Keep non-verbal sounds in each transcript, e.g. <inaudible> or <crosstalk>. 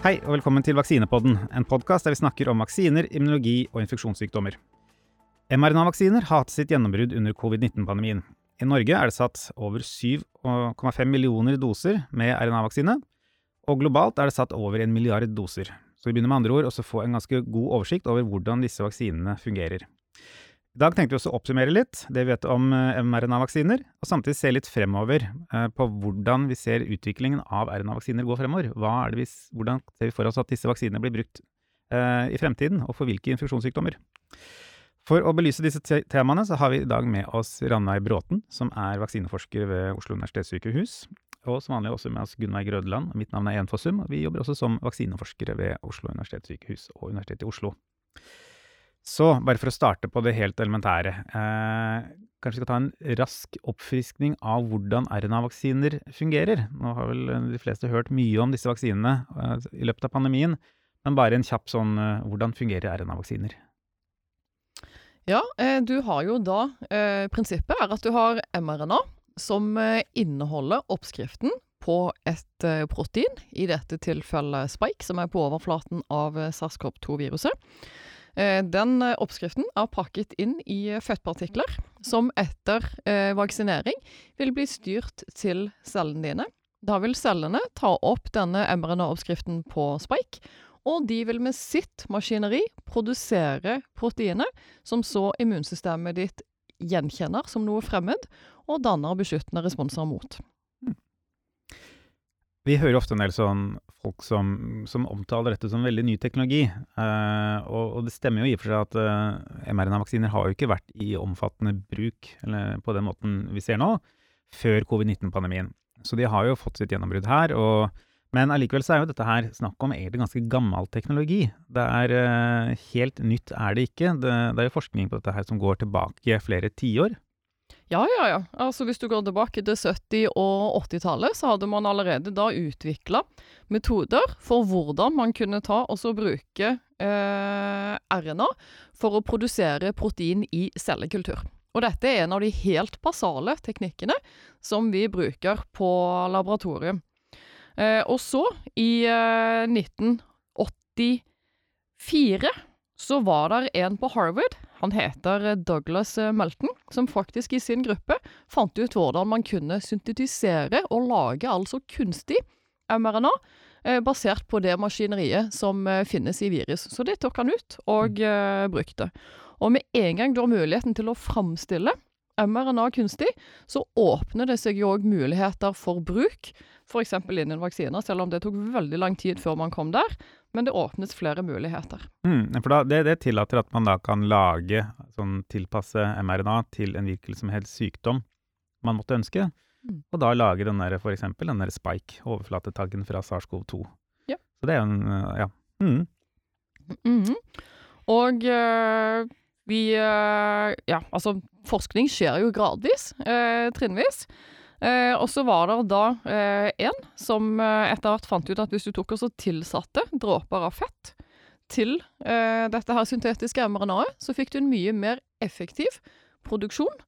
Hei og velkommen til Vaksinepodden, en podkast der vi snakker om vaksiner, immunologi og infeksjonssykdommer. mRNA-vaksiner har hatt sitt gjennombrudd under covid-19-pandemien. I Norge er det satt over 7,5 millioner doser med RNA-vaksine, og globalt er det satt over en milliard doser. Så vi begynner med andre ord å få en ganske god oversikt over hvordan disse vaksinene fungerer. I dag tenkte vi også å oppsummere litt det vi vet om eh, mRNA-vaksiner, og samtidig se litt fremover eh, på hvordan vi ser utviklingen av RNA-vaksiner gå fremover. Er vi, hvordan ser vi for oss at disse vaksinene blir brukt eh, i fremtiden, og for hvilke infeksjonssykdommer? For å belyse disse te temaene så har vi i dag med oss Ranveig Bråten, som er vaksineforsker ved Oslo universitetssykehus. Og som vanlig også med oss Gunnveig Grødeland. Mitt navn er Enfossum. Fossum, og vi jobber også som vaksineforskere ved Oslo universitetssykehus og Universitetet i Oslo. Så bare for å starte på det helt elementære. Eh, kanskje vi skal ta en rask oppfriskning av hvordan RNA-vaksiner fungerer. Nå har vel de fleste hørt mye om disse vaksinene eh, i løpet av pandemien, men bare en kjapp sånn eh, Hvordan fungerer RNA-vaksiner? Ja, eh, du har jo da eh, Prinsippet er at du har mRNA, som eh, inneholder oppskriften på et eh, protein, i dette tilfellet spike, som er på overflaten av eh, SARS-CoV-2-viruset. Eh, den oppskriften er pakket inn i fettpartikler, som etter vaksinering vil bli styrt til cellene dine. Da vil cellene ta opp denne mRNA-oppskriften på spike, og de vil med sitt maskineri produsere proteiner som så immunsystemet ditt gjenkjenner som noe fremmed, og danner beskyttende responser mot. Vi hører ofte en del sånn folk som, som omtaler dette som veldig ny teknologi. Eh, og, og, det stemmer jo i og for seg at eh, mRNA-vaksiner har jo ikke vært i omfattende bruk eller på den måten vi ser nå, før covid-19-pandemien. Så de har jo fått sitt gjennombrudd her. og men allikevel så er jo dette her snakk om egentlig ganske gammel teknologi. Det er uh, helt nytt er det ikke. Det, det, er jo forskning på dette her som går tilbake flere tiår. Ja, ja, ja. Altså Hvis du går tilbake til 70- og 80-tallet, så hadde man allerede da utvikla metoder for hvordan man kunne ta og så bruke eh, RNA for å produsere protein i cellekultur. Og dette er en av de helt basale teknikkene som vi bruker på laboratorium. Eh, og så, i eh, 1984, så var det en på Harvard, han heter eh, Douglas eh, Melton, som faktisk i sin gruppe fant ut hvordan man kunne syntetisere og lage altså kunstig mRNA eh, basert på det maskineriet som finnes i virus. Så det tok han ut og brukte. Og med en gang du har muligheten til å framstille mRNA kunstig, så åpner det seg jo òg muligheter for bruk f.eks. innen vaksiner, selv om det tok veldig lang tid før man kom der. Men det åpnes flere muligheter. Mm, for da, det, det, tillater at man da kan lage, sånn tilpasse mRNA til en hvilken som helst sykdom man måtte ønske. Mm. Og da lage den der, for eksempel, den der spike, overflatetaggen fra SARS-CoV-2. Ja. Så det er jo en Ja. Mm. -hmm. Og øh, vi øh, Ja, altså, forskning skjer jo gradvis, øh, trinnvis. Eh, og så var det da eh, en som eh, etter hvert fant ut at hvis du tok og tilsatte dråper av fett til eh, dette her syntetiske mRNA-et, så fikk du en mye mer effektiv produksjon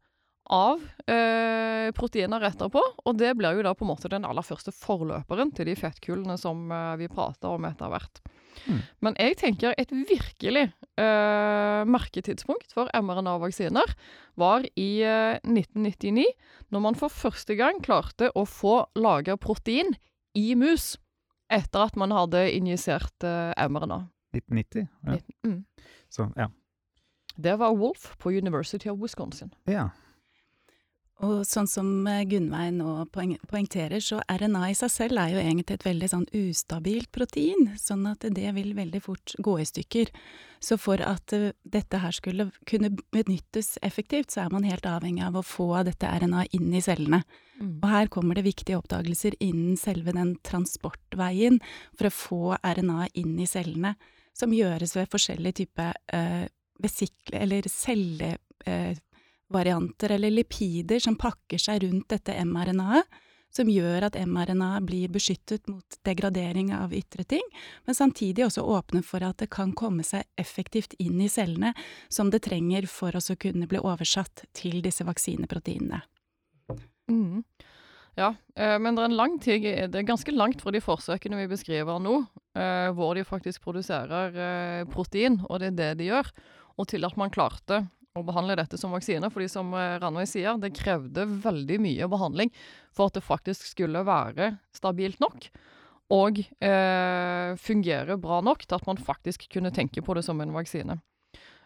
av eh, proteiner etterpå. Og det blir jo da på en måte den aller første forløperen til de fettkulene som eh, vi prater om etter hvert. Mm. Men jeg tenker et virkelig uh, merketidspunkt for mRNA-vaksiner var i uh, eh, 1999, når man for første gang klarte å få laga protein i mus etter at man hadde injisert uh, mRNA. 1990? Ja. 19, mm. Så, ja. Det var Wolf på University of Wisconsin. Ja. Og sånn som eh, Gunnveig nå poeng poengterer, så RNA i seg selv er jo egentlig et veldig sånn ustabilt protein, sånn at det vil veldig fort gå i stykker. Så for at uh, dette her skulle kunne benyttes effektivt, så er man helt avhengig av å få dette RNA inn i cellene. Mm. Og her kommer det viktige oppdagelser innen selve den transportveien for å få RNA inn i cellene, som gjøres ved forskjellige typer uh, vesikler, eller celle... Uh, varianter eller lipider som pakker seg rundt dette mRNA-et, som gjør at mRNA blir beskyttet mot degradering av ytre ting, men samtidig også åpner for at det kan komme seg effektivt inn i cellene som det trenger for å kunne bli oversatt til disse vaksineproteinene. Mm. Ja, eh, men det er, en lang tid, det er ganske langt fra de forsøkene vi beskriver nå, eh, hvor de faktisk produserer eh, protein, og det er det de gjør, og til at man klarte å behandle dette som vaksine. fordi som eh, Ranveig sier, det krevde veldig mye behandling for at det faktisk skulle være stabilt nok. Og eh, fungere bra nok til at man faktisk kunne tenke på det som en vaksine.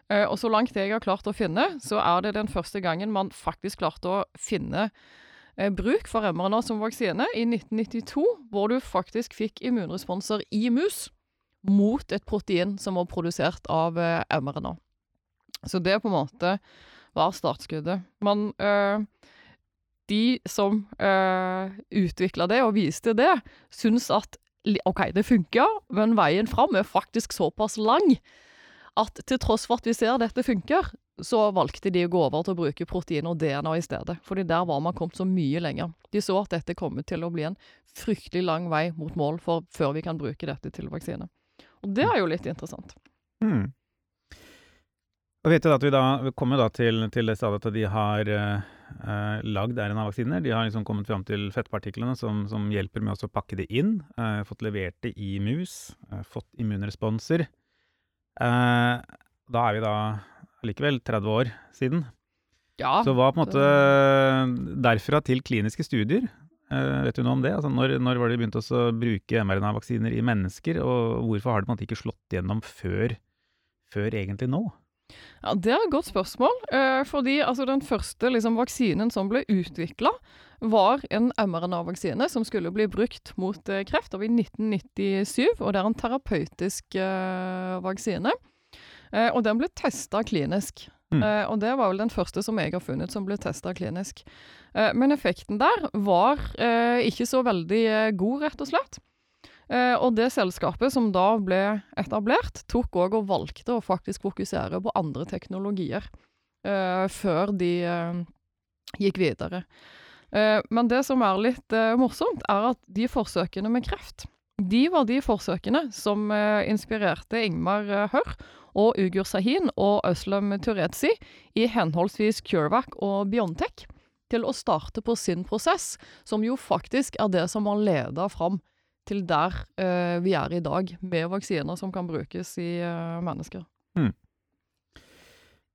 Eh, og så langt jeg har klart å finne, så er det den første gangen man faktisk klarte å finne eh, bruk for mRNA som vaksine i 1992, hvor du faktisk fikk immunresponser i mus mot et protein som var produsert av eh, mRNA. Så det på en måte var startskuddet. Men øh, De som øh, utvikla det og viste det, syns at OK, det funker, men veien fram er faktisk såpass lang at til tross for at vi ser dette funker, så valgte de å gå over til å bruke protein og DNA i stedet. Fordi der var man kommet så mye lenger. De så at dette kom til å bli en fryktelig lang vei mot mål for, før vi kan bruke dette til vaksine. Og det er jo litt interessant. Mm. Og vet du at Vi da, vi kommer da til, til det stadiet at de har eh, lagd RNA-vaksiner. De har liksom kommet fram til fettpartiklene som, som hjelper med å pakke det inn. Eh, fått levert det i mus. Eh, fått immunresponser. Eh, da er vi da likevel 30 år siden. Ja. Så hva på en måte derfra til kliniske studier? Eh, vet du noe om det? Altså når, når var det de begynte å bruke mRNA-vaksiner i mennesker, og hvorfor har det på en måte ikke slått gjennom før, før egentlig nå? Ja, Det er et godt spørsmål. Eh, fordi altså, den første liksom, vaksinen som ble utvikla, var en mRNA-vaksine som skulle bli brukt mot eh, kreft av i 1997. Og det er en terapeutisk eh, vaksine. Eh, og den ble testa klinisk. Mm. Eh, og det var vel den første som jeg har funnet som ble testa klinisk. Eh, men effekten der var ikke så veldig god, rett og slett. Eh, og det selskapet som da ble etablert, tok òg og valgte å faktisk fokusere på andre teknologier eh, før de eh, gikk videre. Men det som er litt morsomt, er at de forsøkene med kreft, de var de forsøkene som inspirerte Ingmar Hør og Ugur Sahin og Øslem Turetsi i henholdsvis CureVac og Biontech til å starte på sin prosess, som jo faktisk er det som har leda fram til der uh, vi er i dag, med vaksiner som kan brukes i uh, mennesker. Mm.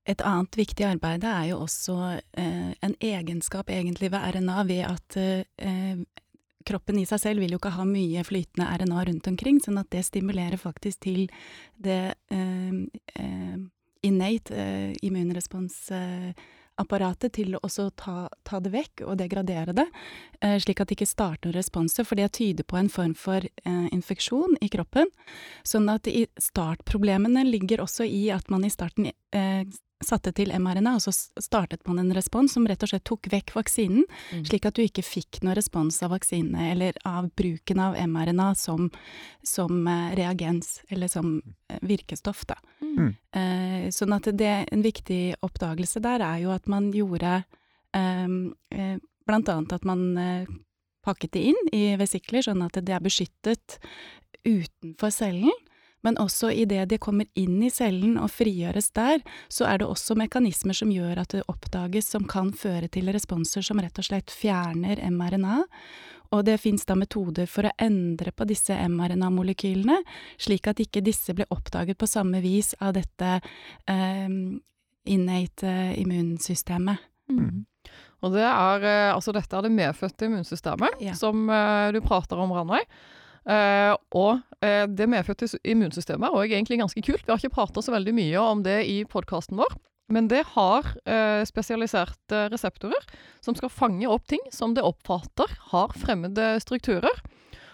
Et annet viktig arbeid er jo også uh, en egenskap egentlig ved RNA ved at kroppen i seg selv vil jo ikke ha mye flytende RNA rundt omkring, sånn at det stimulerer faktisk til det innate immunrespons apparatet til å ta, ta, det vekk og degradere det, eh, slik at det ikke starter noen responser, for det tyder på en form for eh, infeksjon i kroppen. Sånn at i startproblemene ligger også i at man i starten eh, satte til mRNA, og så startet man en respons som rett og slett tok vekk vaksinen, mm. slik at du ikke fikk noe respons av vaksinene eller av bruken av mRNA som, som uh, reagens, eller som uh, virkestoff, da. Mm. Eh, sånn at det, en viktig oppdagelse der er jo at man gjorde eh, blant annet at man pakket det inn i vesikler, sånn at det er beskyttet utenfor cellen. Men også idet de kommer inn i cellen og frigjøres der, så er det også mekanismer som gjør at det oppdages som kan føre til responser som rett og slett fjerner mRNA. Og det fins da metoder for å endre på disse mRNA-molekylene, slik at ikke disse blir oppdaget på samme vis av dette eh, innate immunsystemet. Mm. Og det er, eh, altså dette er det medfødte immunsystemet ja. som uh, du prater om, Ranveig. Uh, og uh, det medfødte immunsystemet er òg egentlig ganske kult. Vi har ikke prata så veldig mye om det i podkasten vår. Men det har uh, spesialiserte reseptorer som skal fange opp ting som det oppfatter har fremmede strukturer.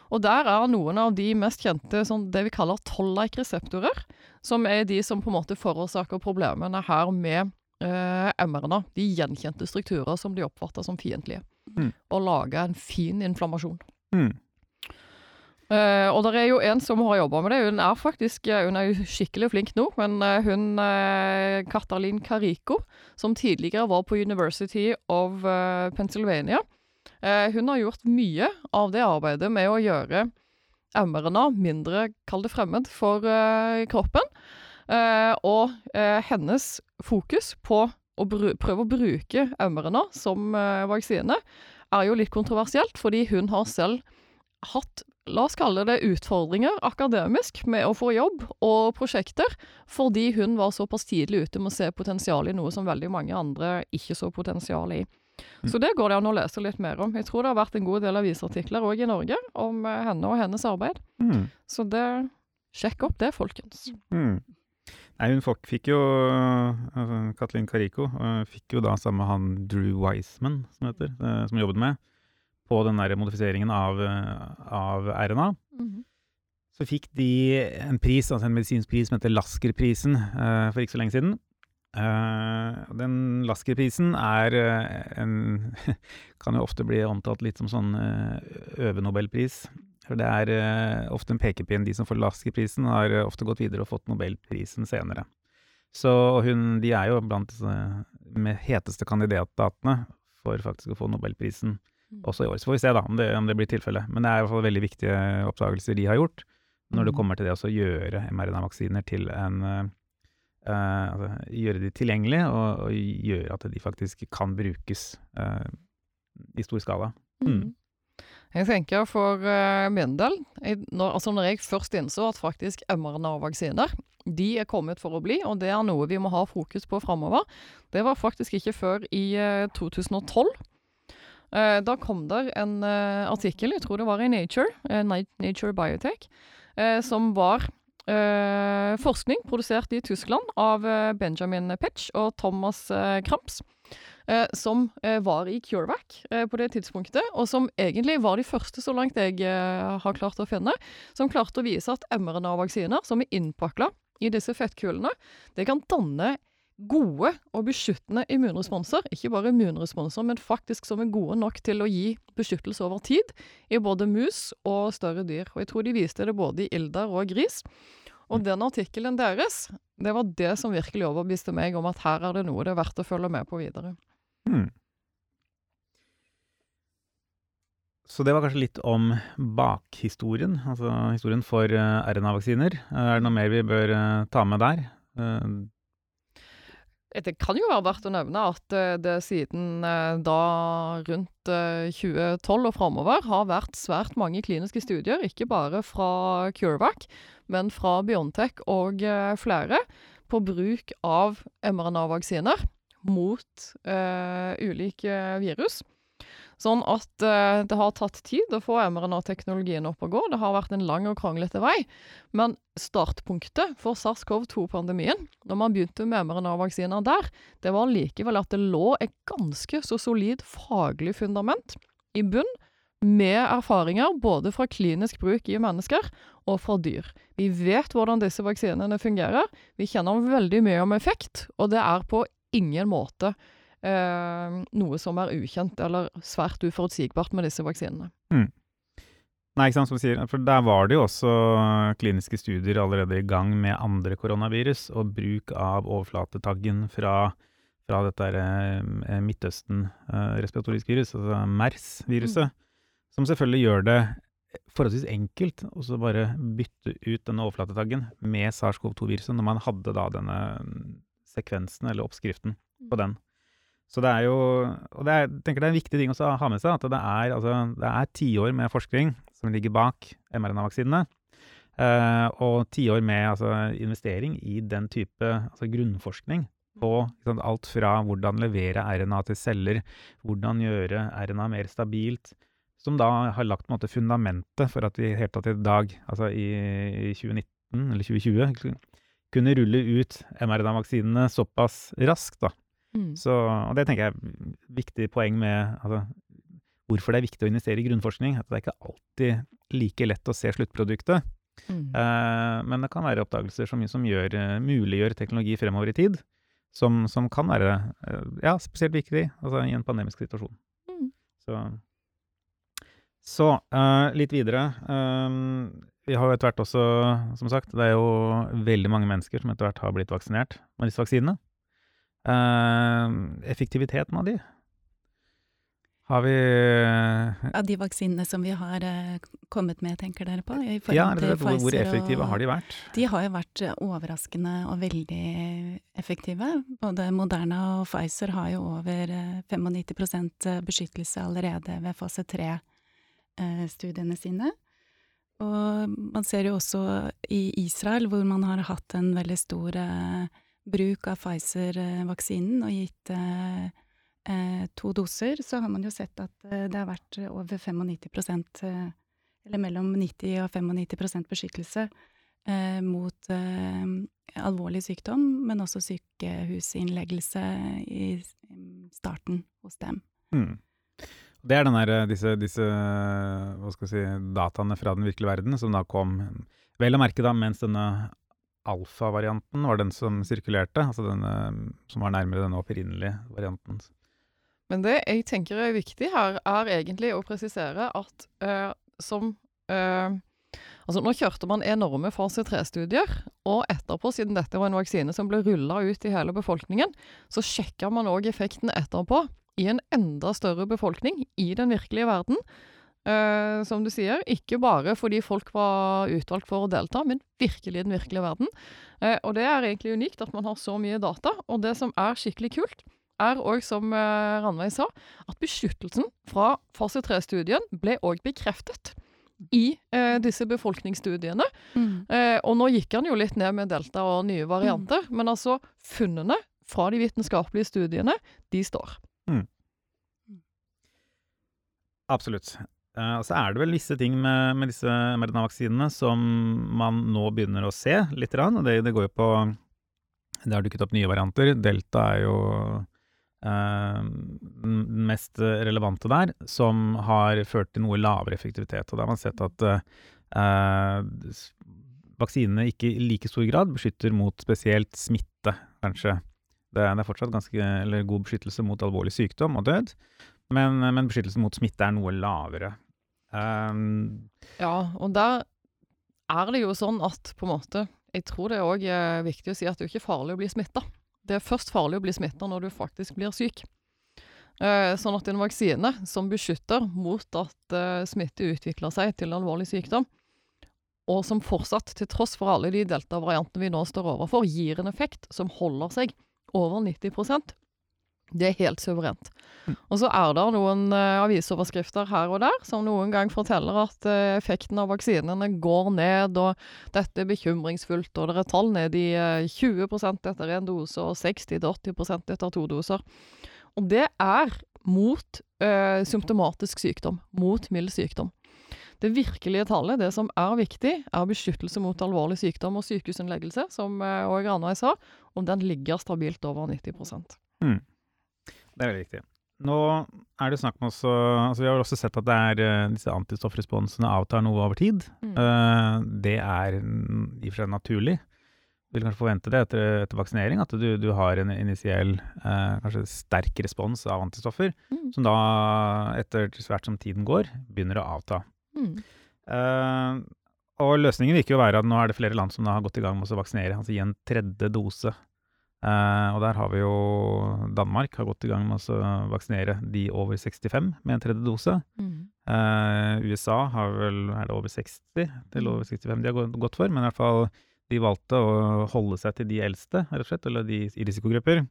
Og der er noen av de mest kjente sånn, det vi kaller toll-like-reseptorer, som er de som på en måte forårsaker problemene her med MR-ene. De gjenkjente strukturer som de oppfatter som fiendtlige. Mm. Og lager en fin inflammasjon. Mm. Uh, og det er jo en som har jobba med det. Hun er faktisk eh, hun er jo skikkelig flink nå. Men uh, hun uh, Katalin Kariko, som tidligere var på University of Pennsylvania, hun har gjort mye av det arbeidet med å gjøre MRNA mindre, kall det fremmed, for kroppen. og hennes fokus på å prøve å bruke MRNA som vaksine er jo litt kontroversielt, fordi hun har selv hatt La oss kalle det utfordringer akademisk med å få jobb og prosjekter, fordi hun var såpass tidlig ute med å se potensial i noe som veldig mange andre ikke så potensial i. Mm. Så det går det an å lese litt mer om. Jeg tror det har vært en god del avisartikler òg i Norge om eh, henne og hennes arbeid. Mm. Så det Sjekk opp det, folkens. Mm. Nei, hun fikk jo altså, Kathleen Carico øh, fikk jo da sammen med han Drew Wiseman, som heter, som jobbet med, på den der modifiseringen av, av RNA. Mhm. Så fikk de en pris, altså en medisinsk pris som heter Lasker-prisen, uh, for ikke så lenge siden. Uh, den Lasker-prisen er uh, en <laughs> Kan jo ofte bli omtalt litt som sånn uh, øvenobelpris. For det er ofte en pekepinn. De som får Lasker-prisen, har ofte gått videre og fått nobelprisen senere. Så hun, de er jo blant de heteste kandidatene for faktisk å få nobelprisen Mm. Også i år. Så får vi se da om det, om det blir tilfelle. Men det er i hvert fall veldig viktige oppdagelser de har gjort når det Mm. kommer til det å gjøre mRNA-vaksiner til en eh, altså, Gjøre de tilgjengelige, og, og gjøre at de faktisk kan brukes uh, i stor skala. Mm. Jeg tenker for uh, min del, jeg, når, altså når jeg først innså at faktisk mRNA-vaksiner de er kommet for å bli, og det er noe vi må ha fokus på framover, det var faktisk ikke før i eh, 2012. Eh, da kom der en eh, artikkel, jeg tror det var i Nature, eh, Nature Biotech, som var forskning produsert i Tyskland av Benjamin Petsch og Thomas Kramps. som var i CureVac på det tidspunktet, og som egentlig var de første, så langt jeg har klart å finne, som klarte å vise at mRNA-vaksiner som er innpakla i disse fettkulene, det kan danne gode og beskyttende immunresponser. Ikke bare immunresponser, men faktisk som er gode nok til å gi beskyttelse over tid i både mus og større dyr. Og jeg tror de viste det både i ilder og gris. Og den artikkelen deres, det var det som virkelig overbeviste meg om at her er det noe det er verdt å følge med på videre. Hmm. Så det var kanskje litt om bakhistorien, altså historien for eh, RNA-vaksiner. Er det noe mer vi bør eh, ta med der? Eh, Det kan jo være verdt å nevne at eh, det siden eh, da rundt eh, 2012 og framover har vært svært mange kliniske studier, ikke bare fra CureVac, men fra Biontech og flere, på bruk av mRNA-vaksiner mot uh, ulike virus. Sånn at eh, det har tatt tid å få mRNA-teknologien opp og gå. Det har vært en lang og kranglete vei. Men startpunktet for SARS-CoV-2-pandemien, når man begynte med mRNA-vaksiner der, det var likevel at det lå et ganske så solid faglig fundament i bunn, med erfaringer både fra klinisk bruk i mennesker og fra dyr. Vi vet hvordan disse vaksinene fungerer. Vi kjenner veldig mye om effekt, og det er på ingen måte noe som er ukjent eller svært uforutsigbart med disse vaksinene. Nei, ikke sant, som du sier. For der var det jo også kliniske studier allerede i gang med andre koronavirus, og bruk av overflatetaggen fra, fra dette eh, Midtøsten-respiratoriske virus, altså MERS-viruset, som selvfølgelig gjør det forholdsvis enkelt å bare bytte ut denne overflatetaggen med SARS-CoV-2-viruset, når man hadde da denne sekvensen, eller oppskriften, på den. Så det er jo Og det er, jeg tenker det er en viktig ting å ha med seg, at det er, altså, det med forskning som ligger bak mRNA-vaksinene. Uh, og tiår med altså, investering i den type altså, grunnforskning på sant, alt fra hvordan levere RNA til celler, hvordan gjøre RNA mer stabilt, som da har lagt måte fundamentet for at vi hele tatt i dag, altså i, i 2019 eller 2020, kunne rulle ut mRNA-vaksinene såpass raskt, da. Mm. Så, og det tenker jeg er viktig poeng med altså, hvorfor det er viktig å investere i grunnforskning. At det er ikke alltid like lett å se sluttproduktet. Mm. Uh, men det kan være oppdagelser som, som gjør, uh, muliggjør teknologi fremover i tid, som, som kan være uh, ja, spesielt viktig altså, i en pandemisk situasjon. Mm. Så, så litt videre. vi har jo etter hvert også, som sagt, det er jo veldig mange mennesker som etter hvert har blitt vaksinert med disse vaksinene. Eh, effektiviteten av de Har vi Av de vaksinene som vi har uh, kommet med, tenker dere på? I Ja, slett, hvor, hvor effektive og- har de vært? De har jo vært overraskende og veldig effektive. Både Moderna og Pfizer har jo over eh, 95% beskyttelse allerede ved fase 3-studiene sine. Og man ser jo også i Israel, hvor man har hatt en veldig stor eh, bruk av Pfizer-vaksinen og gitt eh, eh, to doser, så har man jo sett at eh, det har vært over 95 eh, eller mellom 90 og 95% beskyttelse mot alvorlig sykdom, men også sykehusinnleggelse i starten hos dem. Mm. Det er eh, disse, disse si, dataene fra den virkelige verden som da kom vel å merke da mens denne alfa-varianten var den som sirkulerte, altså den som var nærmere den opprinnelige varianten. Men det jeg tenker er viktig her, er egentlig å presisere at uh, som uh, Altså, nå kjørte man enorme fase 3-studier, og etterpå, siden dette var en vaksine som ble rulla ut i hele befolkningen, så sjekka man òg effekten etterpå i en enda større befolkning i den virkelige verden. Eh, som du sier, ikke bare fordi folk var utvalgt for å delta, men virkelig i den virkelige verden. Eh, og det er egentlig unikt at man har så mye data. Og det som er skikkelig kult, er òg, som eh, Ranveig sa, at beskyttelsen fra fase 3-studien ble òg bekreftet i eh, disse befolkningsstudiene. Eh, og nå gikk han jo litt ned med delta og nye varianter, men altså funnene fra de vitenskapelige studiene, de står. Absolutt. Og så er det vel visse ting med, med disse mRNA-vaksinene som man nå begynner å se litt, og det, det går jo på Det har dukket opp nye varianter. Delta er jo den mest relevante der, som har ført til noe lavere effektivitet. Og da har man sett at uh, vaksinene ikke i like stor grad beskytter mot spesielt smitte, kanskje. Det, det er fortsatt ganske god beskyttelse mot alvorlig sykdom og død, men, men beskyttelsen mot smitte er noe lavere. Um, Ja, og der er det jo sånn at på en måte Jeg tror det er òg viktig å si at det er ikke farlig å bli smitta. Det er først farlig å bli smitta når du faktisk blir syk. Uh, sånn at en vaksine som beskytter mot at uh, smitte utvikler seg til alvorlig sykdom, og som fortsatt, til tross for alle de delta-variantene vi nå står overfor, gir en effekt som holder seg over 90 det er helt suverent. Og så er det noen uh, avisoverskrifter her og der som noen gang forteller at uh, effekten av vaksinene går ned, og dette er bekymringsfullt, og det er tall ned i uh, 20% etter én dose og 60-80% etter to doser. Og det er mot uh, symptomatisk sykdom, mot mild sykdom. Det virkelige tallet, det som er viktig, er beskyttelse mot alvorlig sykdom og sykehusinnleggelse, som òg uh, Ranveig sa, og den ligger stabilt over 90 Det er veldig viktig. Nå er det snakk om også altså Vi har også sett at det er eh, disse antistoffresponsene avtar noe over tid. Mm. Eh, det er i og for seg naturlig. Vil kanskje forvente det etter, etter vaksinering, at du, du har en initiell, eh, kanskje sterk respons av antistoffer, Mm. som da etter hvert som tiden går, begynner å avta. Mm. Og løsningen virker jo å være at nå er det flere land som har gått i gang med å vaksinere, altså gi en tredje dose. Eh, og der har vi jo Danmark har gått i gang med å vaksinere de over 65 med en tredje dose. Mm. Eh, USA har vel er det over 60 til Mm. over 65 de har gått for, men i hvert fall de valgte å holde seg til de eldste, rett og slett, eller de i risikogrupper.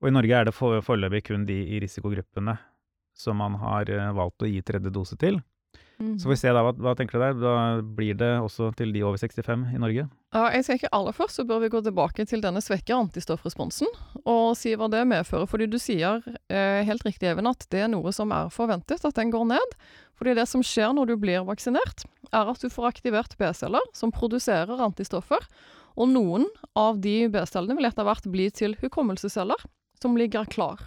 Og i Norge er det for, foreløpig kun de i risikogruppene som man har eh, valgt å gi tredje dose til. Mm. Så får vi se da, hva, hva tenker du der? Da blir det også til de over 65 i Norge? Ja, jeg tenker Aller først så bør vi gå tilbake til denne svekka antistoffresponsen og si hva det medfører. Fordi du sier eh, helt riktig, Even, at det er noe som er forventet, at den går ned. Fordi det som skjer når du blir vaksinert, er at du får aktivert B-celler som produserer antistoffer. Og noen av de B-cellene vil etter hvert bli til hukommelsesceller som ligger klar.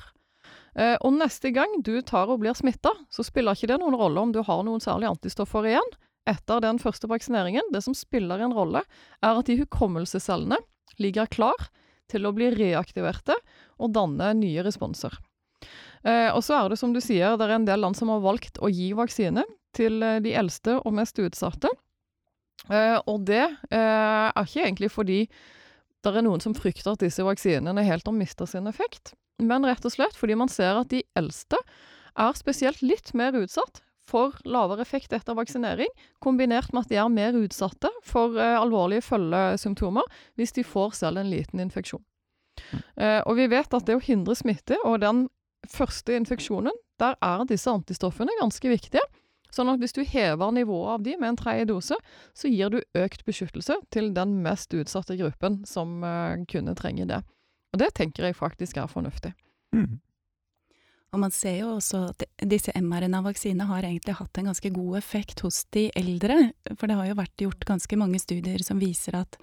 Eh, og neste gang du tar og blir smitta, så spiller ikke det noen rolle om du har noen særlige antistoffer igjen etter den første vaksineringen. Det som spiller en rolle, er at de hukommelsescellene ligger klar til å bli reaktiverte og danne nye responser. Eh, og så er det som du sier, det er en del land som har valgt å gi vaksine til eh, de eldste og mest utsatte. Eh, og det eh, er ikke egentlig fordi det er noen som frykter at disse vaksinene helt har mista sin effekt, men rett og slett fordi man ser at de eldste er spesielt litt mer utsatt for lavere effekt etter vaksinering, kombinert med at de er mer utsatte for eh, alvorlige følgesymptomer hvis de får selv en liten infeksjon. Eh, og vi vet at det å hindre smitte og den første infeksjonen, der er disse antistoffene ganske viktige. Sånn at hvis du hever nivået av de med en tredje dose, så gir du økt beskyttelse til den mest utsatte gruppen som eh, kunne trenge det. Og det tenker jeg faktisk er fornuftig. Mm. Og man ser jo også at disse mRNA-vaksinene har egentlig hatt en ganske god effekt hos de eldre. For det har jo vært gjort ganske mange studier som viser at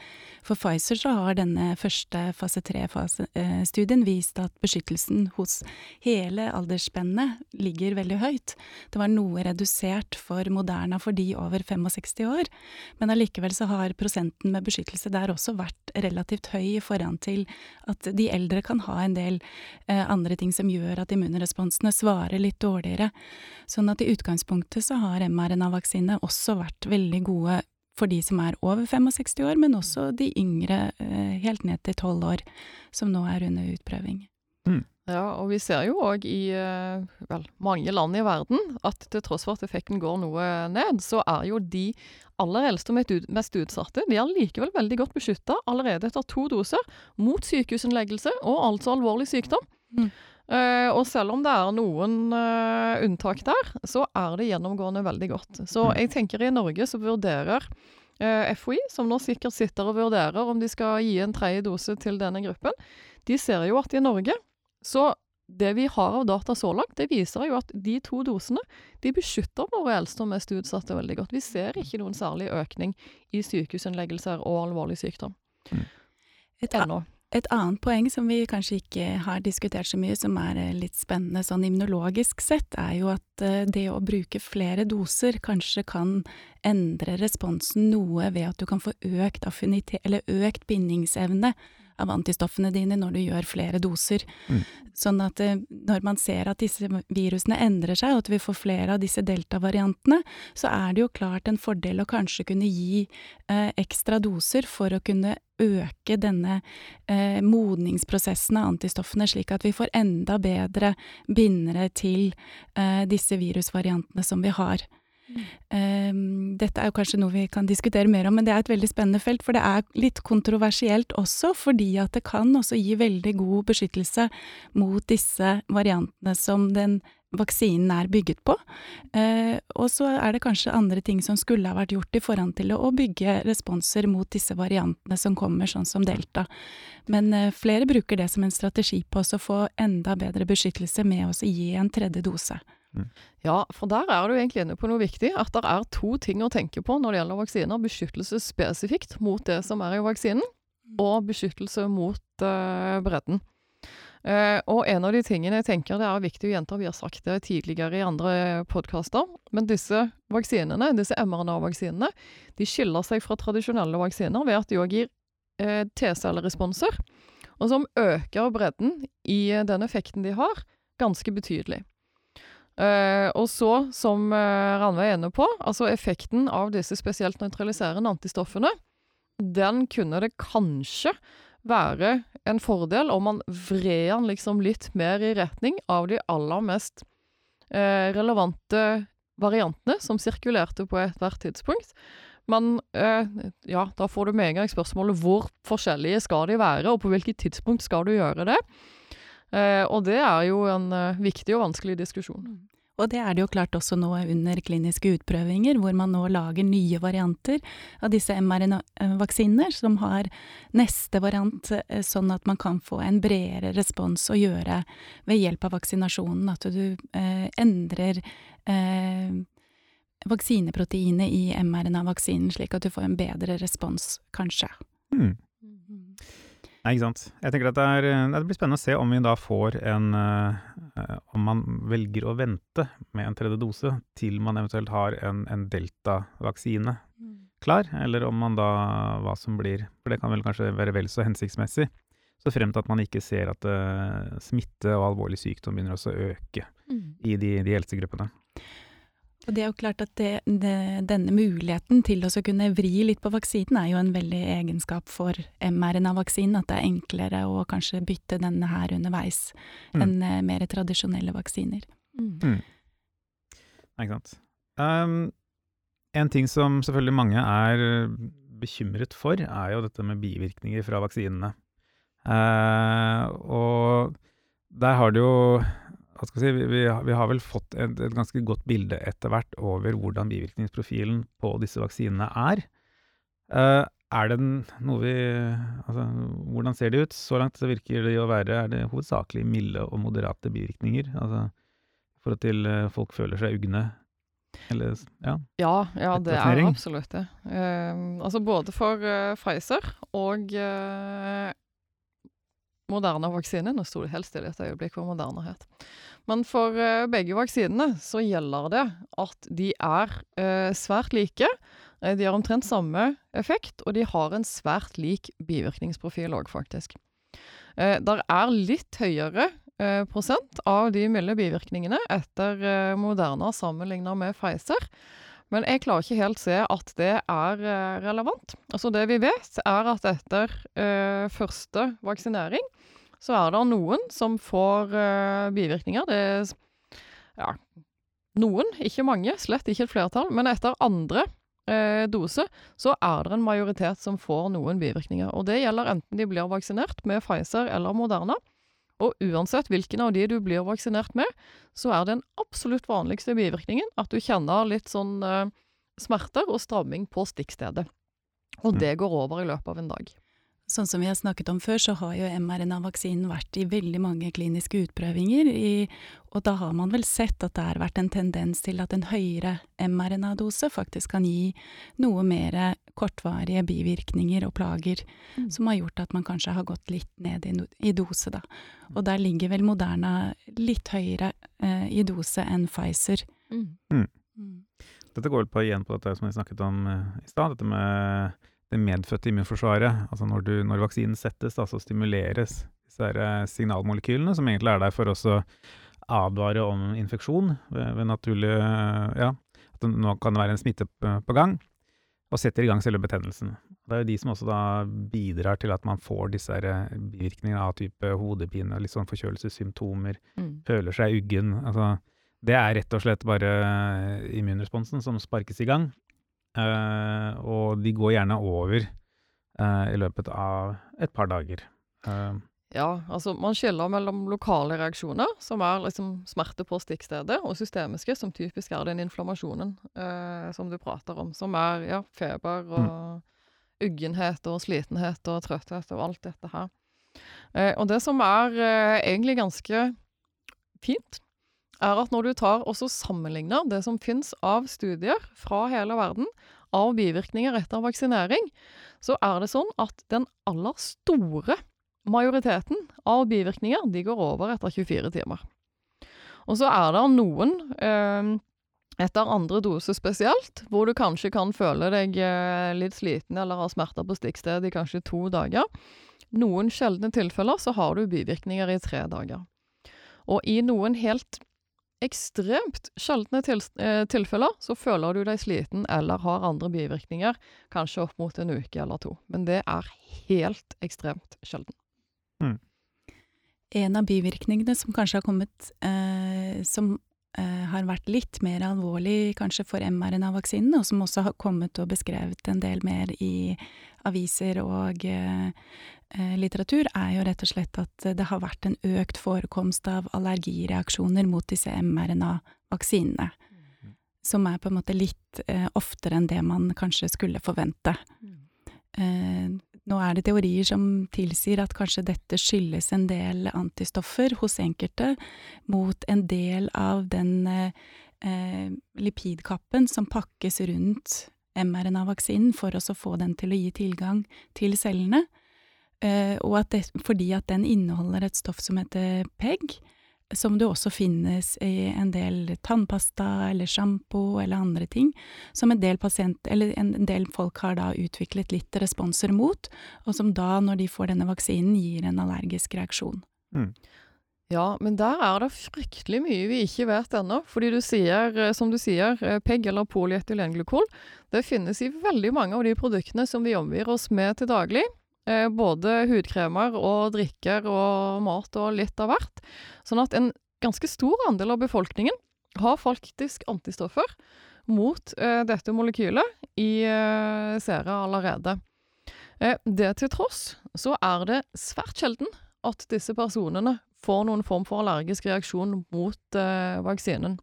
for Pfizer så har denne første fase tre-studien vist at beskyttelsen hos hele aldersspennet ligger veldig høyt. Det var noe redusert for Moderna for de over 65 år, men allikevel så har prosenten med beskyttelse der også vært relativt høy i forhold til at de eldre kan ha en del eh, andre ting som gjør at immunrespons responsene svarer litt dårligere. Sånn at i utgangspunktet så har mRNA-vaksinene også vært veldig gode for de som er over 65 år, men også de yngre, eh, helt ned til 12 år, som nå er under utprøving. Mm. Ja, og vi ser jo òg i eh, vel, mange land i verden at til tross for at effekten går noe ned, så er jo de aller eldste og mest utsatte de er likevel veldig godt beskytta allerede etter to doser mot sykehusinnleggelse og altså alvorlig sykdom. Mm. Uh, og selv om det er noen uh, unntak der, så er det gjennomgående veldig godt. Så mm. jeg tenker i Norge så vurderer uh, eh, FHI, som nå sikkert sitter og vurderer om de skal gi en tredje dose til denne gruppen, de ser jo at i Norge så det vi har av data så langt, det viser jo at de to dosene de beskytter våre eldste og mest utsatte veldig godt. Vi ser ikke noen særlig økning i sykehusinnleggelser og alvorlig sykdom. Mm. Ennå. Et annet poeng som vi kanskje ikke har diskutert så mye, som er eh, litt spennende sånn immunologisk sett, er jo at eh, det å bruke flere doser kanskje kan endre responsen noe ved at du kan få økt økt bindingsevne av antistoffene dine når du gjør flere doser. Mm. Sånn at eh, når man ser at disse virusene endrer seg, og at vi får flere av disse delta-variantene, så er det jo klart en fordel å kanskje kunne gi eh, ekstra doser for å kunne øke denne eh, modningsprosessen av antistoffene, slik at vi får enda bedre bindere til eh, disse virusvariantene som vi har. Um, dette er jo kanskje noe vi kan diskutere mer om, men det er et veldig spennende felt. For det er litt kontroversielt også, fordi at det kan også gi veldig god beskyttelse mot disse variantene som den vaksinen er bygget på. Uh, og så er det kanskje andre ting som skulle ha vært gjort i forhånd til å bygge responser mot disse variantene som kommer, sånn som delta. Men uh, flere bruker det som en strategi på å få enda bedre beskyttelse med å gi en tredje dose. Mm. Ja, for der er du egentlig inne på noe viktig. At det er to ting å tenke på når det gjelder vaksiner. Beskyttelse spesifikt mot det som er i vaksinen, mm. og beskyttelse mot uh, bredden. Uh, og en av de tingene jeg tenker det er viktig å gjenta, vi har sagt det tidligere i andre podkaster, men disse vaksinene, disse mRNA-vaksinene, de skiller seg fra tradisjonelle vaksiner ved at de òg gir uh, T-celleresponser, og som øker bredden i den effekten de har, ganske betydelig. Uh, og så, som uh, Ranveig er inne på, altså effekten av disse spesielt nøytraliserende antistoffene, den kunne det kanskje være en fordel om man vred den liksom litt mer i retning av de aller mest uh, relevante variantene som sirkulerte på ethvert tidspunkt. Men ja, da får du med en gang spørsmålet hvor forskjellige skal de være, og på hvilket tidspunkt skal du gjøre det? Eh, og det er jo en eh, viktig og vanskelig diskusjon. Mm. Og det er det jo klart også nå under kliniske utprøvinger, hvor man nå lager nye varianter av disse mRNA-vaksinene, som har neste variant, eh, sånn at man kan få en bredere respons å gjøre ved hjelp av vaksinasjonen. At du eh, endrer eh, vaksineproteinet i mRNA-vaksinen, slik at du får en bedre respons, kanskje. Mm. Nei, ikke sant. Jeg tenker at det, er, eh, det, blir spennende å se om vi da får en uh, Om man velger å vente med en tredje dose til man eventuelt har en, en delta-vaksine mm. klar, eller om man da Hva som blir For det kan vel kanskje være vel så hensiktsmessig. Så frem til at man ikke ser at uh, smitte og alvorlig sykdom begynner også å øke mm. i de, de eldste gruppene. Og det er jo klart at det, det, denne muligheten til å kunne vri litt på vaksinen er jo en veldig egenskap for mRNA-vaksinen. At det er enklere å kanskje bytte denne her underveis mm. enn uh, mer tradisjonelle vaksiner. Mm. Ikke sant. Um, en ting som selvfølgelig mange er bekymret for, er jo dette med bivirkninger fra vaksinene. Uh, og der har det jo hva skal jeg si, vi, vi, har- vi har vel fått et, et ganske godt bilde etter hvert over hvordan bivirkningsprofilen på disse vaksinene er. Uh, er det noe vi Altså, hvordan ser det ut? Så langt så virker det å være Er det hovedsakelig milde og moderate bivirkninger? Altså for at til eh, folk føler seg ugne? Eller Ja. Ja, ja det er absolutt det. Uh, altså både for uh, Pfizer og uh, Moderna-vaksinen. Nå sto det helt stille et øyeblikk hvor Moderna het. Men for eh, begge vaksinene så gjelder det at de er eh, svært like. Eh, De har omtrent samme effekt, og de har en svært lik bivirkningsprofil òg, faktisk. Der er litt høyere prosent av de milde bivirkningene etter Moderna sammenligna med Pfizer. Men jeg klarer ikke helt se at det er relevant. Altså Det vi vet, er at etter eh, første vaksinering så er det noen som får uh, bivirkninger. Det er ja, noen, ikke mange, slett ikke et flertall. Men etter andre uh, dose så er det en majoritet som får noen bivirkninger. Og det gjelder enten de blir vaksinert med Pfizer eller Moderna. Og uansett hvilken av de du blir vaksinert med, så er den absolutt vanligste bivirkningen at du kjenner litt sånn uh, smerter og stramming på stikkstedet. Og Mm. det går over i løpet av en dag. Sånn som vi har snakket om før, så har jo mRNA-vaksinen vært i veldig mange kliniske utprøvinger, i, og da har man vel sett at det har vært en tendens til at en høyere mRNA-dose faktisk kan gi noe mer kortvarige bivirkninger og plager, Mm. som har gjort at man kanskje har gått litt ned i, no- i dose, da. Og der ligger vel Moderna litt høyere eh, i dose enn Pfizer. Mm. Dette går vel på igjen på dette som vi snakket om eh, i stad, dette med det medfødte immunforsvaret. Altså når, du, når vaksinen settes, da, så stimuleres disse eh, signalmolekylene, som egentlig er der for å advare om infeksjon ved, ved naturlig eh, Ja, at det nå kan det være en smitte på, på gang, og setter i gang selve betennelsen. Det er jo de som også da bidrar til at man får disse eh, bivirkningene av type hodepine, litt sånn forkjølelsessymptomer, Mm. føler seg uggen. Altså, det er rett og slett bare immunresponsen som sparkes i gang. Eh, og de går gjerne over eh, i løpet av et par dager. Eh, Ja, altså man skiller mellom lokale reaksjoner, som er liksom smerte på stikkstedet, og systemiske, som typisk er den inflammasjonen eh, som du prater om, som er ja, feber og uggenhet og slitenhet og trøtthet og alt dette her. Eh, og det som er eh, egentlig ganske fint, er at når du tar og sammenligner det som finnes av studier fra hele verden av bivirkninger etter vaksinering, så er det sånn at den aller store majoriteten av bivirkninger de går over etter 24 timer. Og så er det noen, eh, etter andre dose spesielt, hvor du kanskje kan føle deg eh, litt sliten eller har smerter på stikkstedet i kanskje to dager. Noen sjeldne tilfeller så har du bivirkninger i tre dager. Og i noen helt ekstremt sjeldne til, eh, tilfeller så føler du deg sliten eller har andre bivirkninger, kanskje opp mot en uke eller to. Men det er helt ekstremt sjelden. En av bivirkningene som kanskje har kommet, eh, som eh, har vært litt mer alvorlig kanskje for mRNA-vaksinen, og som også har kommet og beskrevet en del mer i aviser og eh, litteratur, er jo rett og slett at det har vært en økt forekomst av allergireaksjoner mot disse mRNA-vaksinene. Som er på en måte litt eh, oftere enn det man kanskje skulle forvente. Eh, nå er det teorier som tilsier at kanskje dette skyldes en del antistoffer hos enkelte mot en del av den eh, eh, lipidkappen som pakkes rundt mRNA-vaksinen for å få den til å gi tilgang til cellene. Eh, og at det, fordi at den inneholder et stoff som heter PEG, som det også finnes i en del tannpasta eller sjampo eller andre ting, som en del, pasient, eller en del folk har da utviklet litt responser mot, og som da, når de får denne vaksinen, gir en allergisk reaksjon. Ja, men der er det fryktelig mye vi ikke vet ennå. Fordi du sier, eh, som du sier, eh, PEG eller polyetylenglykol, det finnes i veldig mange av de produktene som vi omgir oss med til daglig. Eh, både hudkremer og drikker og mat og litt av hvert. Sånn at en ganske stor andel av befolkningen har faktisk antistoffer mot eh, dette molekylet i eh, sera allerede. Eh, det til tross så er det svært sjelden at disse personene får noen form for allergisk reaksjon mot vaksinen.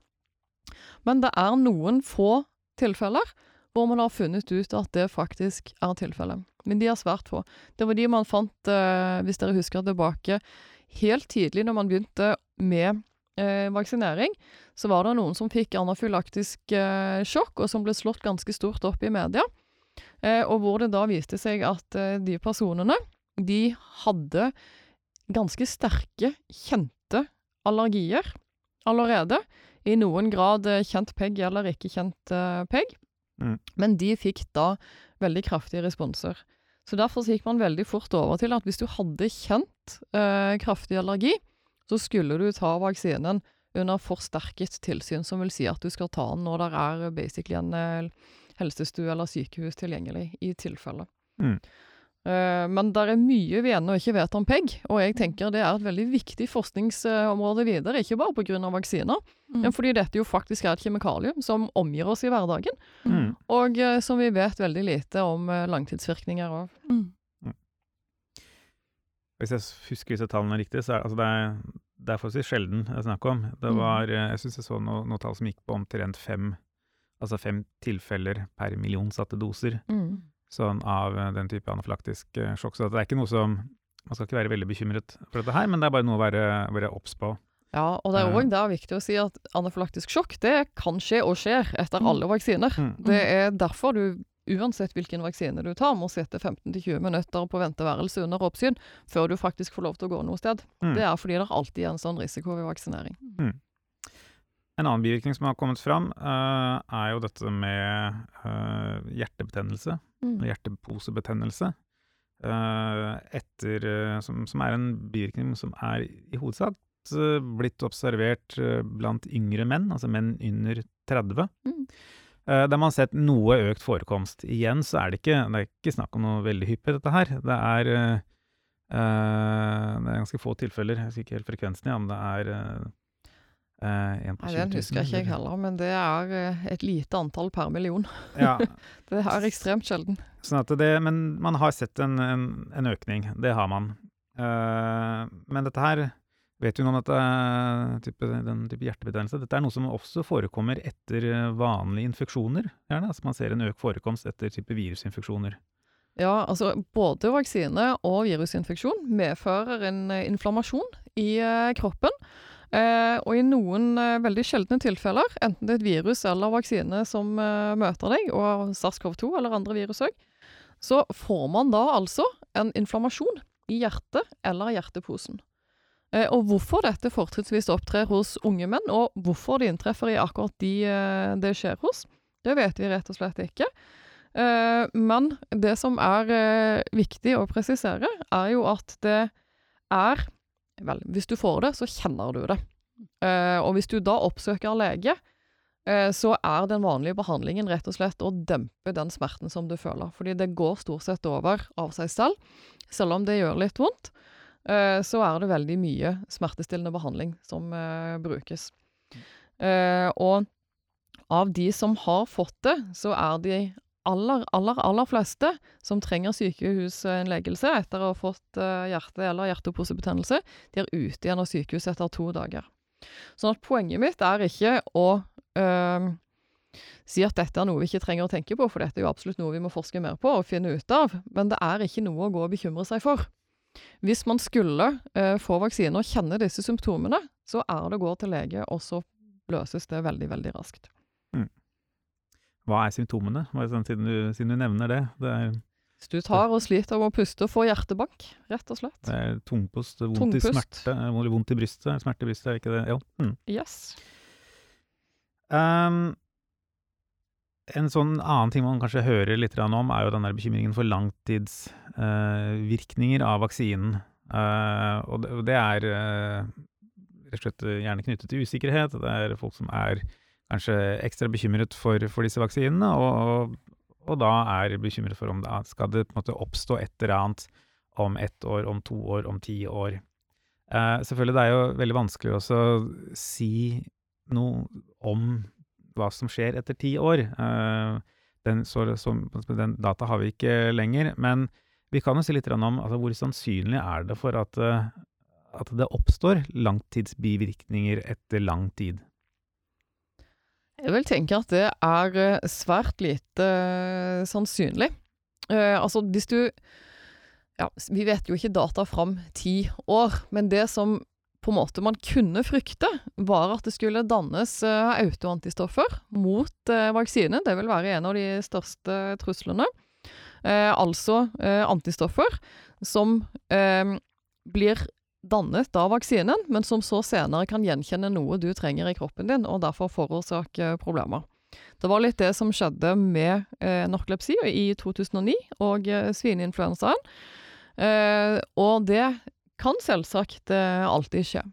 Men det er noen få tilfeller hvor man har funnet ut at det faktisk er tilfellet. Men de er svært få. Det var de man fant, eh, hvis dere husker tilbake, helt tidlig når man begynte med eh, vaksinering, så var det noen som fikk anafylaktisk eh, sjokk, og som ble slått ganske stort opp i media. Eh, og hvor det da viste seg at eh, de personene, de hadde ganske sterke, kjente allergier allerede. I noen grad kjent PEG eller ikke kjent PEG. Mm. Men de fikk da veldig kraftige responser. Så derfor så gikk man veldig fort over til at hvis du hadde kjent eh, kraftig allergi, så skulle du ta vaksinen under forsterket tilsyn, som vil si at du skal ta den når det er basically en eh, helsestue eller sykehus tilgjengelig, i tilfelle. Mm. Eh, men det er mye vi ennå ikke vet om PEG, og jeg tenker det er et veldig viktig forskningsområde videre. Ikke bare pga. vaksiner, Mm. men fordi dette jo faktisk er et kjemikalium som omgir oss i hverdagen, Mm. Og eh, som vi vet veldig lite om eh, langtidsvirkninger av. Mm. Hvis jeg husker disse tallene riktig, så er altså det, det er forholdsvis sjelden det er snakk om. Det Mm. var, eh, Jeg syns jeg så noe- noen tall som gikk på omtrent fem, altså fem tilfeller per million satte doser sånn av den type anafylaktisk sjokk. Så det er ikke noe som Man skal ikke være veldig bekymret for dette her, men det er bare noe å være, være obs på. Ja, og det er Eh. òg viktig å si at anafylaktisk sjokk det kan skje og skjer etter Mm. alle vaksiner. Mm. Det er derfor du uansett hvilken vaksine du tar, må sitte 15-20 minutter på venteværelse under oppsyn før du faktisk får lov til å gå noe sted. Mm. Det er fordi det alltid er en sånn risiko ved vaksinering. En annen bivirkning som har kommet fram, eh, er jo dette med eh, hjertebetennelse. Mm. hjerteposebetennelse. eh, etter, eh, som, som er en bivirkning som er i hovedsak eh, blitt observert eh, blant yngre menn, altså menn under 30. Mm. Eh, der man har sett noe økt forekomst. Igjen så er det ikke, det er ikke snakk om noe veldig hyppig, dette her. Det er, eh, eh, det er ganske få tilfeller, jeg husker ikke helt frekvensen, ja, men det er eh, eh, en på 20 000. Den husker ikke jeg eller- heller, men det er eh, et lite antall per million. Ja, <laughs> Det er ekstremt sjelden. Sånn at det, men man har sett en, en, en økning, det har man. Uh, men dette her vet noe om dette, eh, type, den type hjertebetennelse. Dette er noe som også forekommer etter eh, vanlige infeksjoner. gjerne. Altså man ser en økt forekomst etter type virusinfeksjoner. Ja, altså både vaksine og virusinfeksjon medfører en eh, inflammasjon i kroppen. Og i noen veldig sjeldne tilfeller, enten det er et virus eller vaksine som møter deg, og SARS-CoV-2 eller andre virus òg, så får man da altså en inflammasjon i hjertet eller hjerteposen. Eh, og hvorfor dette fortrinnsvis opptrer hos unge menn, og hvorfor det inntreffer i akkurat de eh, det skjer hos, det vet vi rett og slett ikke. Eh, men det som er viktig å presisere, er jo at det er Vel, hvis du får det, så kjenner du det. Og hvis du da oppsøker lege, så er den vanlige behandlingen rett og slett å dempe den smerten som du føler. Fordi det går stort sett over av seg selv. Selv om det gjør litt vondt, så er det veldig mye smertestillende behandling som eh, brukes. Eh, og av de som har fått det, så er de aller, aller, aller fleste som trenger sykehusinnleggelse etter å ha fått eh, hjerte- eller hjerteposebetennelse, de er ute igjen av sykehuset etter to dager. Sånn at poenget mitt er ikke å eh, si at dette er noe vi ikke trenger å tenke på, for dette er jo absolutt noe vi må forske mer på og finne ut av, men det er ikke noe å gå og bekymre seg for. Hvis man skulle eh, få vaksine og kjenne disse symptomene, så er det å gå til lege, og så løses det veldig, veldig raskt. Hva er symptomene, sånn, siden, du, siden du nevner det? Det er, Hvis du tar og sliter med å puste og får hjertebank, rett og slett. det er tungpust, vondt Tungpust. i smerte, vondt i brystet, smerte i brystet, er ikke det? Ja. Mm. Yes. Ehm, en sånn annen ting man kanskje hører litt om, er jo den der bekymringen for langtidsvirkninger av vaksinen. Eh, og det, er eh, rett og slett gjerne knyttet til usikkerhet. Det er folk som er kanskje ekstra bekymret for, disse vaksinene, og, da er bekymret for om det skal det på en måte oppstå et eller annet om ett år, om to år, om ti år. Eh, selvfølgelig, det er jo veldig vanskelig å si noe om hva som skjer etter ti år. Eh, den, så, så, den data har vi ikke lenger, men vi kan jo si litt om altså, hvor sannsynlig er det for at, eh, at det oppstår langtidsbivirkninger etter lang tid. Jeg vil tenke at det er eh, svært lite sannsynlig. Uh, altså, hvis du Ja, vi vet jo ikke data fram ti år, men det som på en måte man kunne frykte, var at det skulle dannes uh, autoantistoffer mot vaksine. Det vil være en av de største truslene. altså antistoffer som blir dannet av vaksinen, men som så senere kan gjenkjenne noe du trenger i kroppen din, og derfor forårsake problemer. Det var litt det som skjedde med eh, narkolepsi i 2009 og eh, svineinfluensaen. Eh, og det kan selvsagt eh, alltid skje.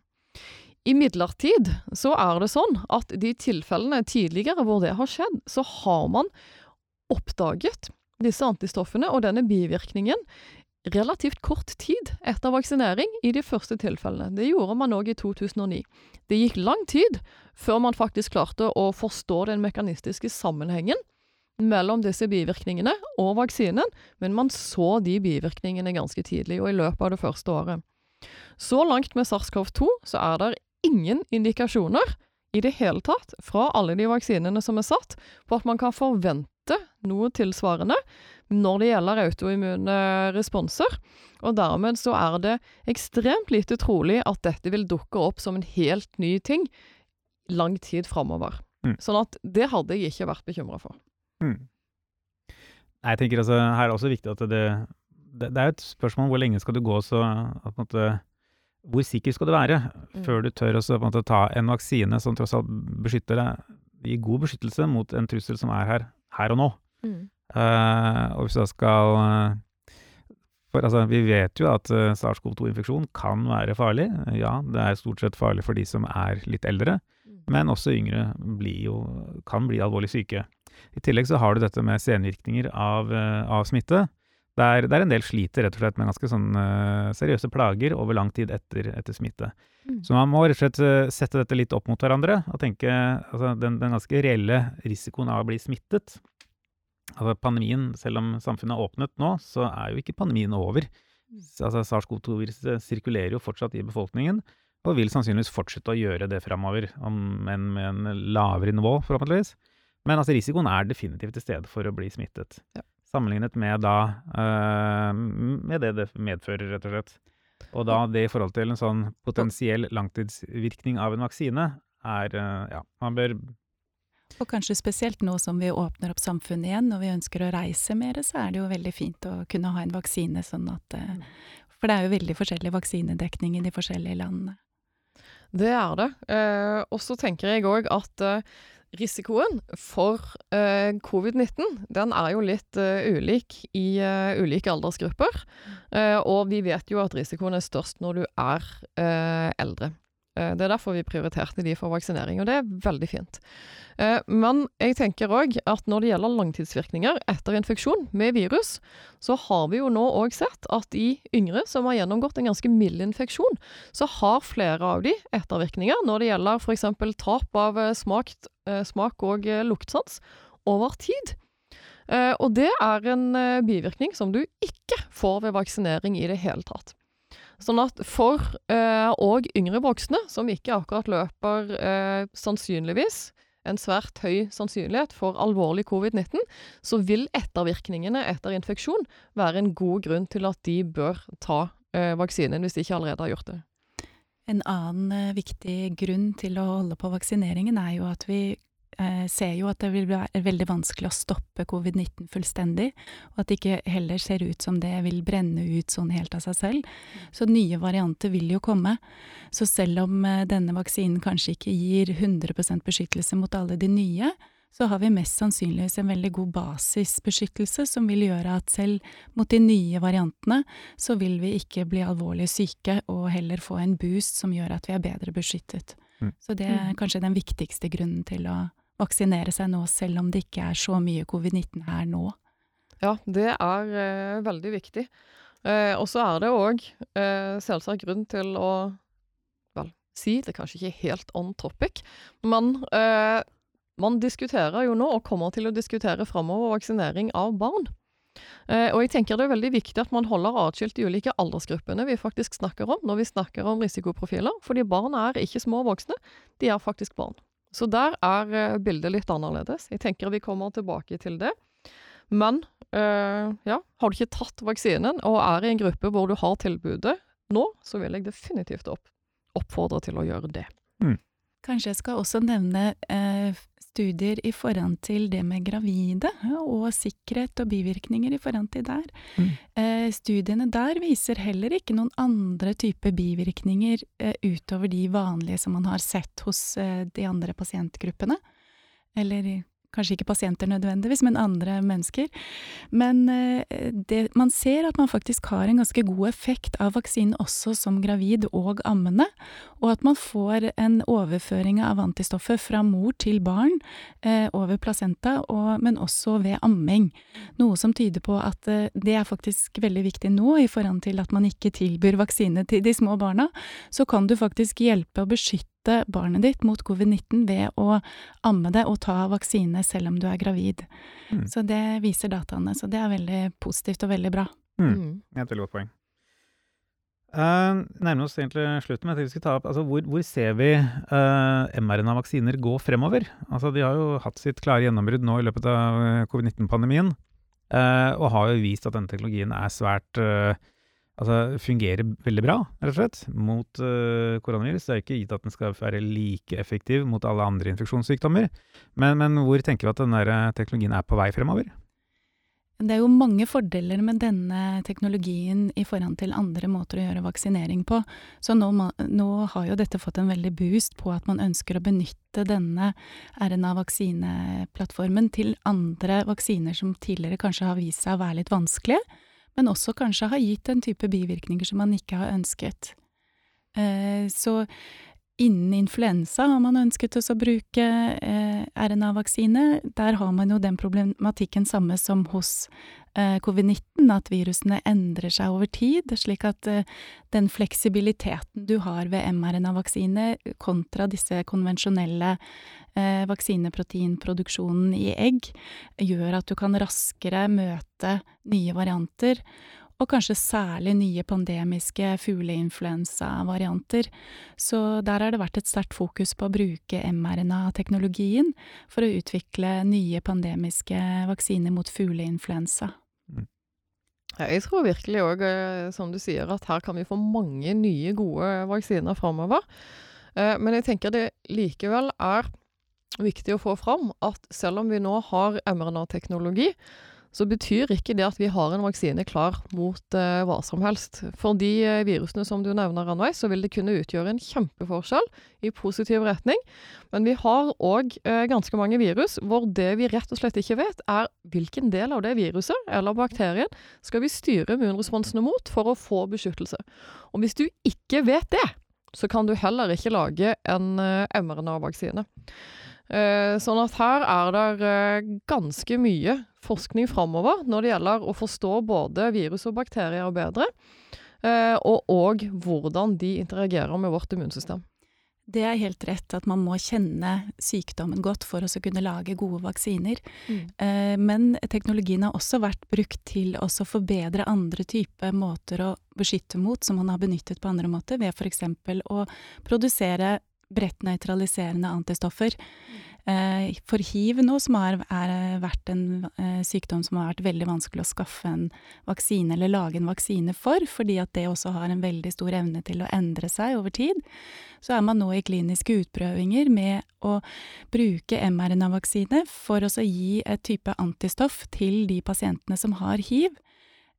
Imidlertid så er det sånn at de tilfellene tidligere hvor det har skjedd, så har man oppdaget disse antistoffene og denne bivirkningen relativt kort tid etter vaksinering i de første tilfellene. Det gjorde man òg i 2009. Det gikk lang tid før man faktisk klarte å forstå den mekanistiske sammenhengen mellom disse bivirkningene og vaksinen, men man så de bivirkningene ganske tidlig, og i løpet av det første året. Så langt med SARS-CoV-2 så er det ingen indikasjoner i det hele tatt fra alle de vaksinene som er satt, på at man kan forvente noe tilsvarende når det gjelder autoimmune responser. Og dermed så er det ekstremt lite trolig at dette vil dukke opp som en helt ny ting lang tid framover. Mm. Sånn at det hadde jeg ikke vært bekymra for. Mm. Jeg tenker altså, Her er det også viktig at det, det, det er et spørsmål hvor lenge skal du gå så at en måte, Hvor sikker skal du være mm. før du tør å måte, ta en vaksine som tross alt beskytter deg, gir god beskyttelse mot en trussel som er her, her og nå. Mm. Uh, og hvis du skal uh, For altså, vi vet jo at uh, SARS-CoV-2-infeksjon kan være farlig. Ja, det er stort sett farlig for de som er litt eldre, mm. men også yngre jo, kan bli alvorlig syke. I tillegg så har du dette med senvirkninger av, av smitte. Der, der, en del sliter rett og slett med ganske sånn seriøse plager over lang tid etter, etter smitte. Mm. Så man må rett og slett sette dette litt opp mot hverandre og tenke altså, den, den ganske reelle risikoen av å bli smittet Altså pandemien, selv om samfunnet har åpnet nå, så er jo ikke pandemien over. Mm. Altså SARS-CoV-2-viruset sirkulerer jo fortsatt i befolkningen, og vil sannsynligvis fortsette å gjøre det framover, men med en lavere nivå, forhåpentligvis. Men altså risikoen er definitivt til stede for å bli smittet. Ja. Sammenlignet med da uh, med det det medfører, rett og slett. Og da det i forhold til en sånn potensiell langtidsvirkning av en vaksine, er uh, Ja, man bør og kanskje spesielt nå som vi åpner opp samfunnet igjen og vi ønsker å reise mer, så er det jo veldig fint å kunne ha en vaksine sånn at eh. For det er jo veldig forskjellig vaksinedekning i de forskjellige landene. Det er det. Eh, og så tenker jeg òg at eh, risikoen for uh, covid-19 den er jo litt uh, ulik i uh, ulike aldersgrupper. Uh, og vi vet jo at risikoen er størst når du er eldre. Det er derfor vi prioriterte de for vaksinering, og det er veldig fint. Eh, men jeg tenker òg at når det gjelder langtidsvirkninger etter infeksjon med virus, så har vi jo nå òg sett at i yngre som har gjennomgått en ganske mild infeksjon, så har flere av de ettervirkninger når det gjelder f.eks. tap av eh, smak, eh, smak og luktsans over tid. Og det er en bivirkning som du ikke får ved vaksinering i det hele tatt. Sånn at for òg yngre voksne, som ikke akkurat løper sannsynligvis en svært høy sannsynlighet for alvorlig covid-19, så vil ettervirkningene etter infeksjon være en god grunn til at de bør ta eh, vaksinen, hvis de ikke allerede har gjort det. En annen eh, viktig grunn til å holde på vaksineringen er jo at vi eh, ser jo at det vil være veldig vanskelig å stoppe covid-19 fullstendig, og at det ikke heller ser ut som det vil brenne ut sånn helt av seg selv. Så nye varianter vil jo komme. Så selv om eh, denne vaksinen kanskje ikke gir 100% beskyttelse mot alle de nye, så har vi mest sannsynligvis en veldig god basisbeskyttelse som vil gjøre at selv mot de nye variantene, så vil vi ikke bli alvorlig syke og heller få en boost som gjør at vi er bedre beskyttet. Mm. Så det er mm. kanskje den viktigste grunnen til å vaksinere seg nå, selv om det ikke er så mye covid-19 her nå. Ja, det er eh, veldig viktig. Eh, og så er det òg eh, selvsagt grunn til å si, det kanskje ikke helt on topic, men eh, man diskuterer jo nå, og kommer til å diskutere framover, vaksinering av barn. Eh, og jeg tenker det er veldig viktig at man holder atskilt de ulike aldersgruppene vi faktisk snakker om når vi snakker om risikoprofiler, fordi barn er ikke små voksne, de er faktisk barn. Så der er eh, bildet litt annerledes. Jeg tenker vi kommer tilbake til det. Men øh, ja, har du ikke tatt vaksinen og er i en gruppe hvor du har tilbudet nå, så vil jeg definitivt opp, oppfordre til å gjøre det. Mm. Kanskje jeg skal også nevne eh, studier i forhold til det med gravide, og sikkerhet og bivirkninger i forhold til der. Mm. Eh, studiene der viser heller ikke noen andre typer bivirkninger eh, utover de vanlige som man har sett hos eh, de andre pasientgruppene. Eller Kanskje ikke pasienter nødvendigvis, men andre mennesker. Men eh, det, man ser at man faktisk har en ganske god effekt av vaksinen også som gravid og ammende, og at man får en overføring av antistoffer fra mor til barn eh, over placenta, og, men også ved amming. Noe som tyder på at eh, det er faktisk veldig viktig nå i forhold til at man ikke tilbyr vaksine til de små barna. Så kan du faktisk hjelpe å beskytte beskytte barnet ditt mot covid-19 ved å amme det og ta vaksine selv om du er gravid. Mm. Så det viser dataene. Så det er veldig positivt og veldig bra. Mm. mm. Et veldig godt poeng. Uh, nærmer oss egentlig slutten, men jeg vi skal ta opp altså, hvor, hvor ser vi uh, mRNA-vaksiner gå fremover? Altså, de har jo hatt sitt klare gjennombrudd nå i løpet av eh, covid-19-pandemien, uh, og har jo vist at denne teknologien er svært uh, altså, fungerer veldig bra, rett og slett, mot uh, koronavirus. Det er ikke gitt at den skal være like effektiv mot alle andre infeksjonssykdommer. Men, men hvor tenker vi at denne teknologien er på vei fremover? Det er jo mange fordeler med denne teknologien i forhold til andre måter å gjøre vaksinering på. Så nå, nå, har jo dette fått en veldig boost på at man ønsker å benytte denne RNA-vaksineplattformen til andre vaksiner som tidligere kanskje har vist seg å være litt vanskelige men også kanskje har gitt en type bivirkninger som man ikke har ønsket. Eh, så innen influensa har man ønsket å bruke eh, RNA-vaksine. Der har man jo den problematikken samme som hos eh, covid-19, at virusene endrer seg over tid, slik at den fleksibiliteten du har ved mRNA-vaksine kontra disse konvensjonelle eh, vaksineproteinproduksjonen i egg gjør at du kan raskere møte nye varianter, og kanskje særlig nye pandemiske fugleinfluensavarianter. Så der har det vært et sterkt fokus på å bruke mRNA-teknologien for å utvikle nye pandemiske vaksiner mot fugleinfluensa. Mm. Jeg tror virkelig òg, eh, som du sier, at her kan vi få mange nye, gode vaksiner framover. Eh, men jeg tenker det likevel er viktig å få fram at selv om vi nå har mRNA-teknologi, så betyr ikke det at vi har en vaksine klar mot eh, hva som helst. For de eh, virusene som du nevner, Ranveig, så vil det kunne utgjøre en kjempeforskjell i positiv retning. Men vi har òg eh, ganske mange virus hvor det vi rett og slett ikke vet, er hvilken del av det viruset eller bakterien skal vi styre immunresponsene mot for å få beskyttelse. Og hvis du ikke vet det, så kan du heller ikke lage en eh, mRNA-vaksine. Eh, sånn at her er det eh, ganske mye forskning framover når det gjelder å forstå både virus og bakterier bedre, eh, og òg hvordan de interagerer med vårt immunsystem. Det er helt rett at man må kjenne sykdommen godt for å kunne lage gode vaksiner. Mm. Men teknologien har også vært brukt til å forbedre andre typer måter å beskytte mot, som man har benyttet på andre måter, ved f.eks. å produsere bredt nøytraliserende antistoffer. Eh, for hiv nå, som har vært en eh, sykdom som har vært veldig vanskelig å skaffe en vaksine eller lage en vaksine for, fordi at det også har en veldig stor evne til å endre seg over tid, så er man nå i kliniske utprøvinger med å bruke mRNA-vaksine for å gi et type antistoff til de pasientene som har hiv.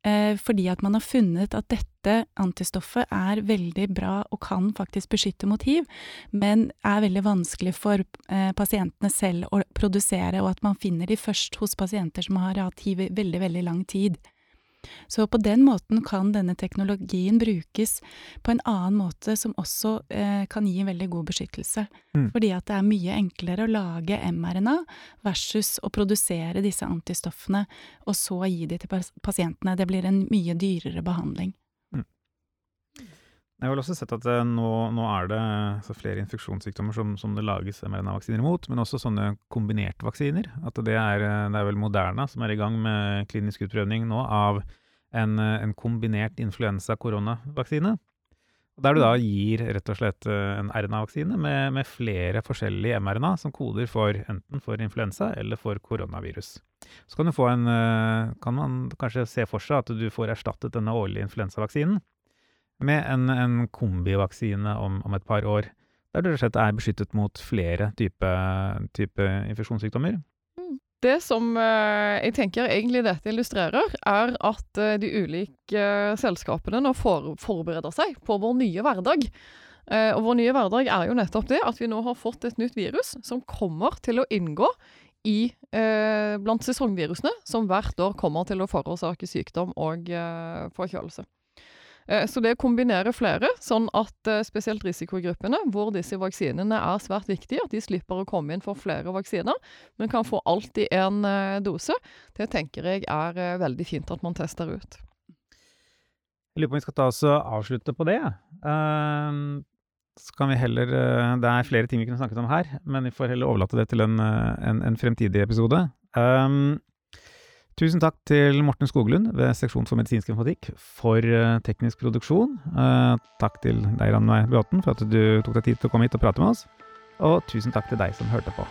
Eh, fordi at man har funnet at dette antistoffet er veldig bra og kan faktisk beskytte mot hiv, men er veldig vanskelig for eh, pasientene selv å produsere, og at man finner de først hos pasienter som har hatt hiv i veldig, veldig lang tid. Så på den måten kan denne teknologien brukes på en annen måte som også eh, kan gi en veldig god beskyttelse. Mm. Fordi at det er mye enklere å lage mRNA versus å produsere disse antistoffene og så gi de til pasientene. Det blir en mye dyrere behandling. Jeg har vel også sett at eh, nå, nå er det så flere infeksjonssykdommer som, som det lages mRNA-vaksiner mot, men også sånne kombinerte vaksiner. At det er, eh, det er vel Moderna som er i gang med klinisk utprøvning nå av en, eh, en kombinert influensa-koronavaksine. Der du da gir rett og slett en RNA-vaksine med, med, flere forskjellige mRNA som koder for enten for influensa eller for koronavirus. Så kan, en, kan man kanskje se for seg at du får erstattet denne årlige influensavaksinen med en, en kombivaksine om, om, et par år, der du rett og slett er beskyttet mot flere typer type infeksjonssykdommer. Mm. Det som eh, jeg tenker egentlig dette illustrerer, er at eh, de ulike eh, selskapene nå for, forbereder seg på vår nye hverdag. Og vår nye hverdag er jo nettopp det at vi nå har fått et nytt virus som kommer til å inngå i, eh, blant sesongvirusene som hvert år kommer til å forårsake sykdom og eh, forkjølelse. Eh, så det kombinerer flere, sånn at eh, spesielt risikogruppene, hvor disse vaksinene er svært viktige, at de slipper å komme inn for flere vaksiner, men kan få alt i én eh, dose, det tenker jeg er veldig fint at man tester ut. Jeg lurer på om vi skal ta oss og avslutte på det. Uh, så kan vi heller Det er flere ting vi kunne snakket om her, men vi får heller overlate det til en, en, en fremtidig episode. Um, Tusen takk til Morten Skoglund ved Seksjon for medisinsk informatikk for uh, teknisk produksjon. Uh, takk til deg, Ranveig Bråten, for at du tok deg tid til å komme hit og prate med oss. Og tusen takk til deg som hørte på.